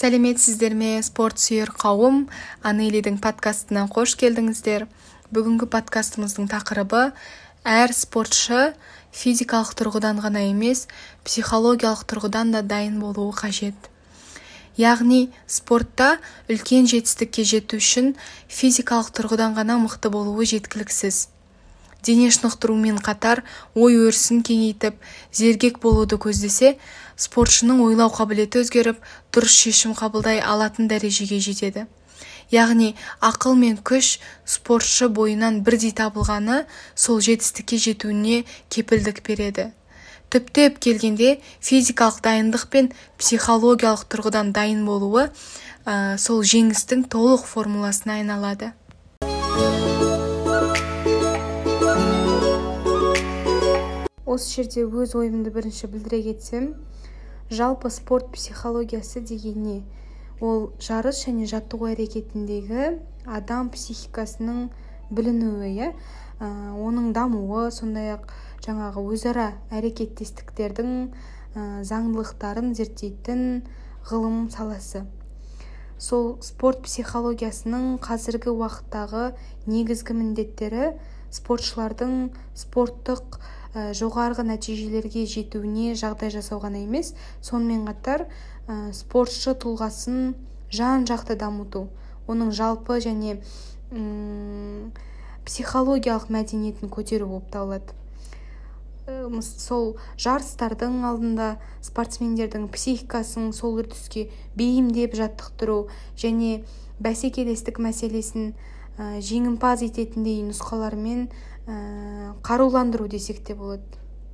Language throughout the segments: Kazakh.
сәлеметсіздер ме спорт сүйер қауым? Анелидің подкастына қош келдіңіздер. Бүгінгі подкастымыздың тақырыбы әр спортшы физикалық тұрғыдан ғана емес психологиялық тұрғыдан да дайын болуы қажет яғни спортта үлкен жетістікке жету үшін физикалық тұрғыдан ғана мықты болуы жеткіліксіз. Дене шынықтырумен қатар ой өрісін кеңейтіп зергек болуды көздесе спортшының ойлау қабілеті өзгеріп дұрыс шешім қабылдай алатын дәрежеге жетеді. Яғни ақыл мен күш спортшы бойынан бірдей табылғаны сол жетістікке жетуіне кепілдік береді. Түптеп келгенде физикалық дайындық пен психологиялық тұрғыдан дайын болуы ә, сол жеңістің толық формуласына айналады. Осы жерде өз ойымды бірінші білдіре кетсем жалпы спорт психологиясы деген не ол жарыс және жаттығу әрекетіндегі адам психикасының білінуі иә? Оның дамуы сондай-ақ жаңағы өзара әрекеттестіктердің ә, заңдылықтарын зерттейтін ғылым саласы. Сол спорт психологиясының қазіргі уақыттағы негізгі міндеттері спортшылардың спорттық ә, жоғарғы нәтижелерге жетуіне жағдай жасау ғана емес сонымен қатар ә, спортшы тұлғасын жан-жақты дамыту оның жалпы және ұм, психологиялық мәдениетін көтеру болып табылады. Ә, сол жарыстардың алдында спортсмендердің психикасын сол үрдіске бейімдеп жаттықтыру және бәсекелестік мәселесін жеңімпаз ететіндей нұсқалармен ә, қаруландыру десек те болады.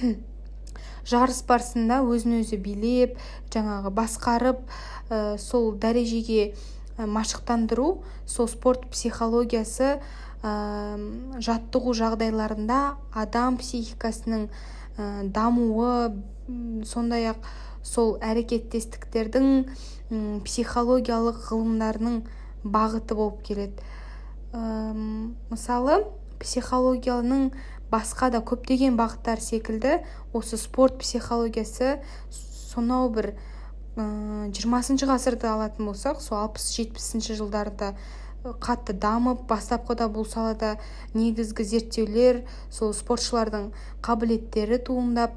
Жарыс барысында өзін өзі билеп жаңағы басқарып ә, сол дәрежеге машықтандыру сол спорт психологиясы ә, жаттығу жағдайларында адам психикасының ә, дамуы сондай-ақ сол әрекеттестіктердің психологиялық ғылымдарының бағыты болып келеді. Мысалы психологияның басқа да көптеген бағыттар секілді осы спорт психологиясы сонау бір жиырмасыншы ғасырды алатын болсақ сол алпыс жетпісінші жылдарда қатты дамып бастапқыда бұл салада негізгі зерттеулер сол спортшылардың қабілеттері туындап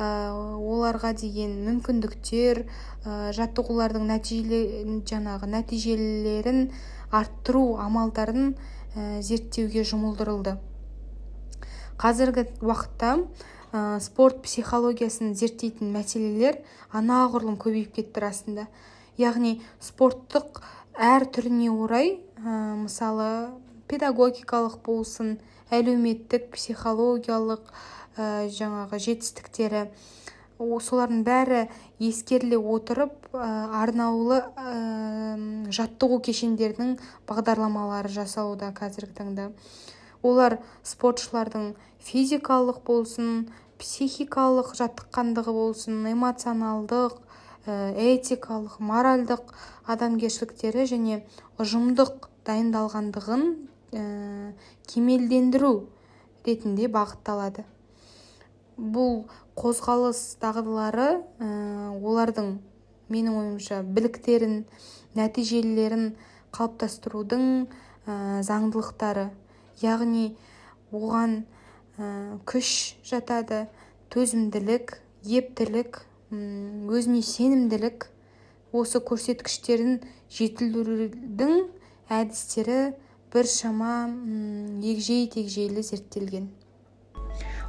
оларға деген мүмкіндіктер жаттығулардың нәтижелі жаңағы нәтижелерін арттыру амалдарын ә, зерттеуге жұмылдырылды. Қазіргі уақытта ә, спорт психологиясын зерттейтін мәселелер анағұрлым көбейіп кетті расында. Яғни спорттық әр түріне орай ә, мысалы педагогикалық болсын әлеуметтік психологиялық ә, жаңағы жетістіктері солардың бәрі ескеріле отырып арнаулы жаттығу кешендерінің бағдарламалары жасалуда қазіргі таңда. Олар спортшылардың физикалық болсын психикалық жаттыққандығы болсын эмоционалдық этикалық моральдық адамгершіліктері және ұжымдық дайындалғандығын кемелдендіру ретінде бағытталады. Бұл қозғалыс дағдылары ә, олардың менің ойымша біліктерін нәтижелерін қалыптастырудың ә, заңдылықтары. Яғни оған ә, күш жатады төзімділік ептілік өзіне сенімділік. Осы көрсеткіштерін жетілдірудің әдістері біршама егжей тегжейлі зерттелген.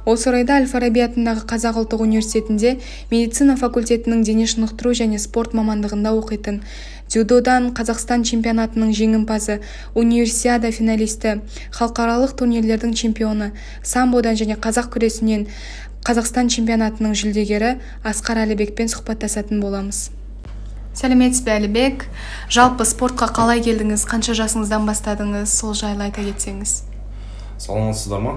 Осы орайда әл-фараби атындағы қазақ ұлттық университетінде медицина факультетінің дене шынықтыру және спорт мамандығында оқитын дзюдодан қазақстан чемпионатының жеңімпазы универсиада финалисті халықаралық турнирлердің чемпионы самбодан және қазақ күресінен қазақстан чемпионатының жүлдегері асқар әлібекпен сұхбаттасатын боламыз. Сәлеметсіз бе әлібек? Жалпы спортқа қалай келдіңіз? Қанша жасыңыздан бастадыңыз? Сол жайлы айта кетсеңіз. Саламатсыздар ма?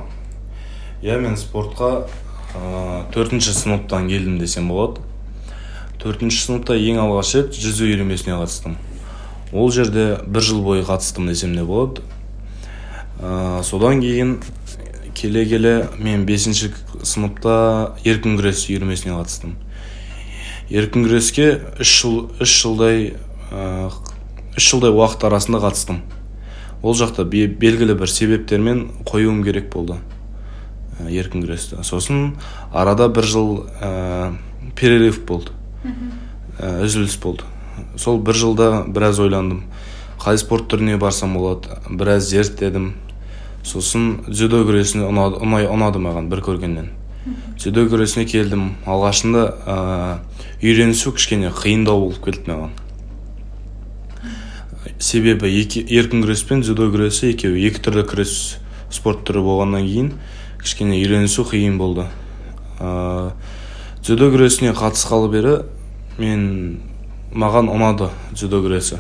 Иә мен спортқа төртінші сыныптан келдім десем болады. Төртінші сыныпта ең алғаш рет жүзу үйірмесіне қатыстым. Ол жерде бір жыл бойы қатыстым десем де болады. Ә, содан кейін келе келе мен бесінші сыныпта еркін күрес үйірмесіне қатыстым. Еркін күреске үш жыл үш жылдай үш жылдай уақыт арасында қатыстым. Ол жақта белгілі бір себептермен қоюым керек болды. Еркін күресті. Сосын арада бір жыл ә, перерыв болды. Ә, үзіліс болды. Сол бір жылда біраз ойландым. Қай спорт түріне барсам болады біраз зерттедім. Сосын дзюдо күресіне ұнады, ұнай, ұнады маған бір көргеннен. Дзюдо күресіне келдім. Алғашында ә, үйренісу кішкене қиындау болып келді маған. Себебі екі, еркін күрес пен дзюдо күресі екеуі екі түрлі күрес спорт түрі болғаннан кейін кішкене үйренісу қиын болды. Ә, дзюдо күресіне қатысқалы бері мен маған ұнады дзюдо күресі.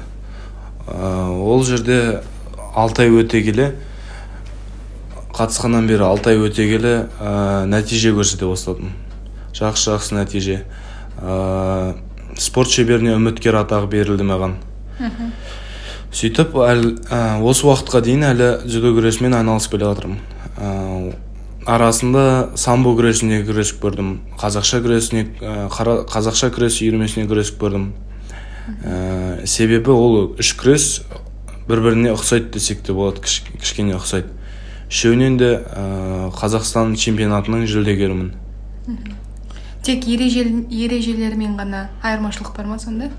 Ә, ол жерде алты ай өте келе қатысқаннан бері алты ай өте келе ә, нәтиже көрсете бастадым. Жақсы жақсы нәтиже. Ә, спорт шеберіне үміткер атағы берілді маған. Сөйтіп әл, ә, осы уақытқа дейін әлі дзюдо күресімен айналысып келе жатырмын. Арасында самбо күресіне күресіп көрдім қазақша күресіне ә, қазақша күрес үйірмесіне күресіп көрдім. Ә, себебі ол үш күрес бір біріне ұқсайды десек те болады кішкене ұқсайды. Үшеуінен де ә, қазақстан чемпионатының жүлдегерімін. Тек ережел, ережелермен ғана айырмашылық бар ма сонда?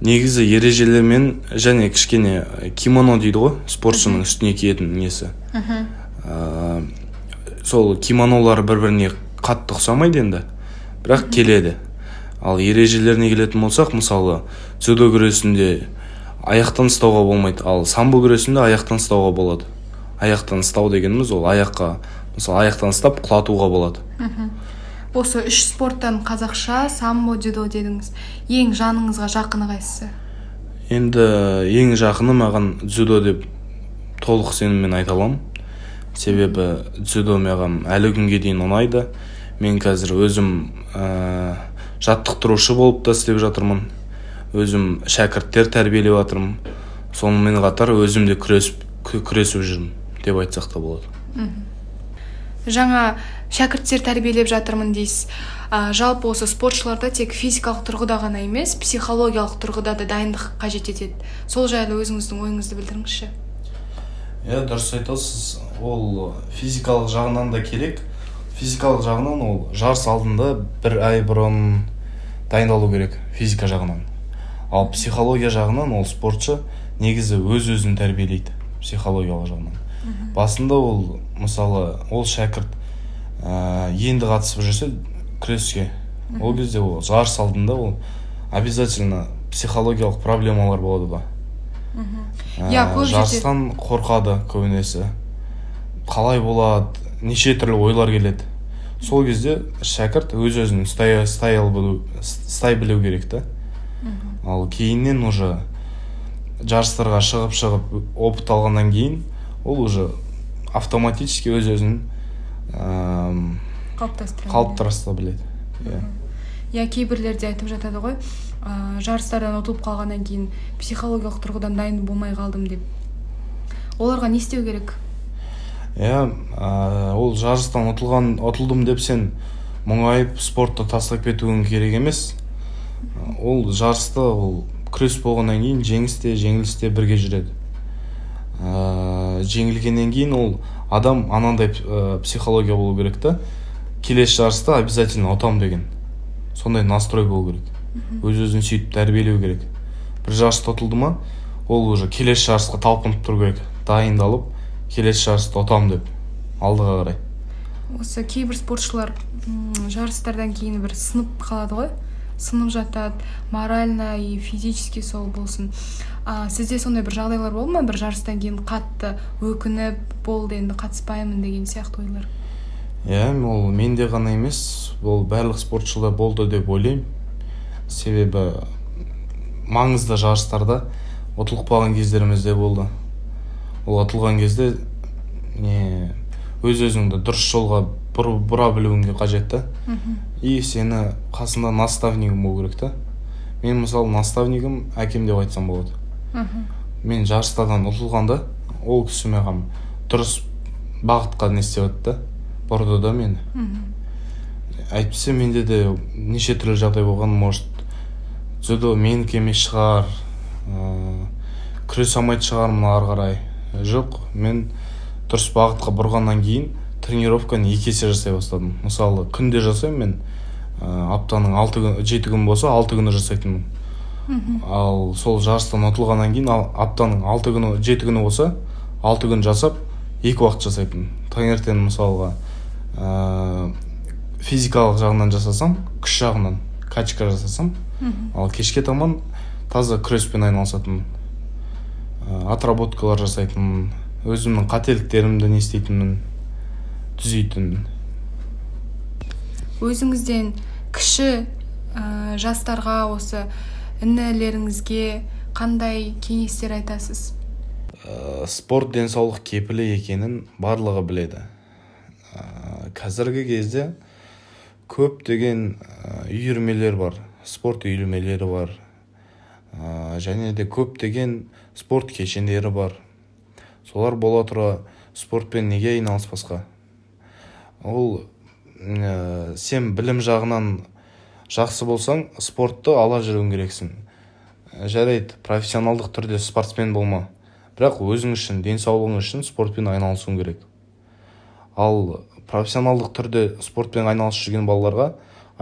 Негізі ережелермен және кішкене кимоно дейді ғой спортшының үстіне киетін несі? Ә, сол кимонолар бір біріне қатты ұқсамайды енді. Бірақ келеді. Ал ережелеріне келетін болсақ мысалы дзюдо күресінде аяқтан ұстауға болмайды. Ал самбо күресінде аяқтан ұстауға болады. Аяқтан ұстау дегеніміз ол аяққа мысалы аяқтан ұстап құлатуға болады. Осы үш спорттан қазақша самбо дзюдо дедіңіз. Ең жаныңызға жақыны қайсысы? Енді ең жақыны маған дзюдо деп толық сеніммен айта аламын. Себебі дзюдо маған әлі күнге дейін ұнайды. Мен қазір өзім ә, жаттықтырушы болып та істеп жатырмын. Өзім шәкірттер тәрбиелеп жатырмын. Сонымен қатар өзім де күресіп күресіп жүрмін деп айтсақ та болады. Жаңа шәкірттер тәрбиелеп жатырмын дейсіз. Ә, жалпы осы спортшыларда тек физикалық тұрғыда ғана емес психологиялық тұрғыда да дайындық қажет етеді. Сол жайлы өзіңіздің ойыңызды білдіріңізші. Иә дұрыс айтасыз. Ол физикалық жағынан да керек. Физикалық жағынан ол жарыс алдында бір ай бұрын дайындалу керек физика жағынан. Ал психология жағынан ол спортшы негізі өз өзін тәрбиелейді психологиялық жағынан. Басында ол мысалы ол шәкірт ә, енді қатысып жүрсе күреске. Ол кезде ол жарыс алдында ол обязательно психологиялық проблемалар болады ба иә жарыстан қорқады көбінесе. Қалай болады неше түрлі ойлар келеді. Сол кезде шәкірт өз өзін ұстай, ұстай, білу, ұстай білу керек та. Ал кейіннен уже жарыстарға шығып шығып опыт алғаннан кейін ол уже автоматически өз өзін қалыптастыра біледі. иә. Иә кейбірлерде айтып жатады ғой ә, жарыстардан ұтылып қалғаннан кейін психологиялық тұрғыдан дайын болмай қалдым деп. Оларға не істеу керек? Иә ол жарыстан ұтылған ұтылдым деп сен мұңайып спортты тастап кетуің керек емес. Ол жарыста ол күрес болғаннан кейін жеңіс те жеңіліс те бірге жүреді. Ә, жеңілгеннен кейін ол адам анандай ә, психология болу керек та. Келесі жарыста обязательно ұтам деген. Сондай настрой болу керек. Өз өзін сөйтіп тәрбиелеу керек. Бір жарыста ұтылды ма ол уже келесі жарысқа талпынып тұру керек. Дайындалып келесі жарысты ұтам деп алдыға қарай. Осы кейбір спортшылар жарыстардан кейін бір сынып қалады ғой. Сынып жатады морально и физически сол болсын. А, сізде сондай бір жағдайлар болды ма? бір жарыстан кейін қатты өкініп болды енді қатыспаймын деген сияқты ойлар? Иә ол менде ғана емес. Ол барлық спортшыда болды деп ойлаймын. Себебі маңызды жарыстарда ұтылып қалған кездеріміз де болды. Ол ұтылған кезде не өз өзіңді дұрыс жолға бұра білуің қажет та. И сені қасында наставнигің болу керек та. Мен мысалы наставнигім әкем деп айтсам болады. Мен жарыстардан ұтылғанда ол кісі маған дұрыс бағытқа не істеп да бұрды да мені. Әйтпесе менде де неше түрлі жағдай болған может дзюдо менікі емес шығар күресе алмайтын шығармын ары қарай. Жоқ мен дұрыс бағытқа бұрғаннан кейін тренировканы екі есе жасай бастадым. Мысалы күнде жасаймын мен ә, аптаның алты күн жеті күн болса алты күні жасайтынмын. Ал сол жарыстан ұтылғаннан кейін ал, аптаның алты күні жеті күні болса алты күн жасап екі уақыт жасайтынмын. Таңертең мысалға ә, физикалық жағынан жасасам күш жағынан качка жасасам ал кешке таман таза күреспен айналысатынмын. Отработкалар жасайтынмын. Өзімнің қателіктерімді не істейтінмін түзейтінмін. Өзіңізден кіші ә, жастарға осы інілеріңізге қандай кеңестер айтасыз? Ә, спорт денсаулық кепілі екенін барлығы біледі. Ә, қазіргі кезде көптеген ә, үйірмелер бар спорт үйірмелері бар. Ә, және де көптеген спорт кешендері бар. Солар бола тұра спортпен неге айналыспасқа? Ол ә, сен білім жағынан жақсы болсаң спортты ала жүруің керексің. Жарайды профессионалдық түрде спортсмен болма. Бірақ өзің үшін денсаулығың үшін спортпен айналысуың керек. Ал профессионалдық түрде спортпен айналысып жүрген балаларға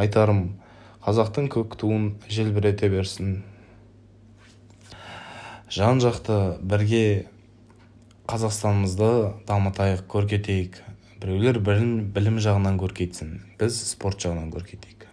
айтарым қазақтың көк туын желбірете берсін. Жан жақты бірге қазақстанымызды дамытайық көркейтейік. Біреулер білім, білім жағынан көркейтсін біз спорт жағынан көркейтейік.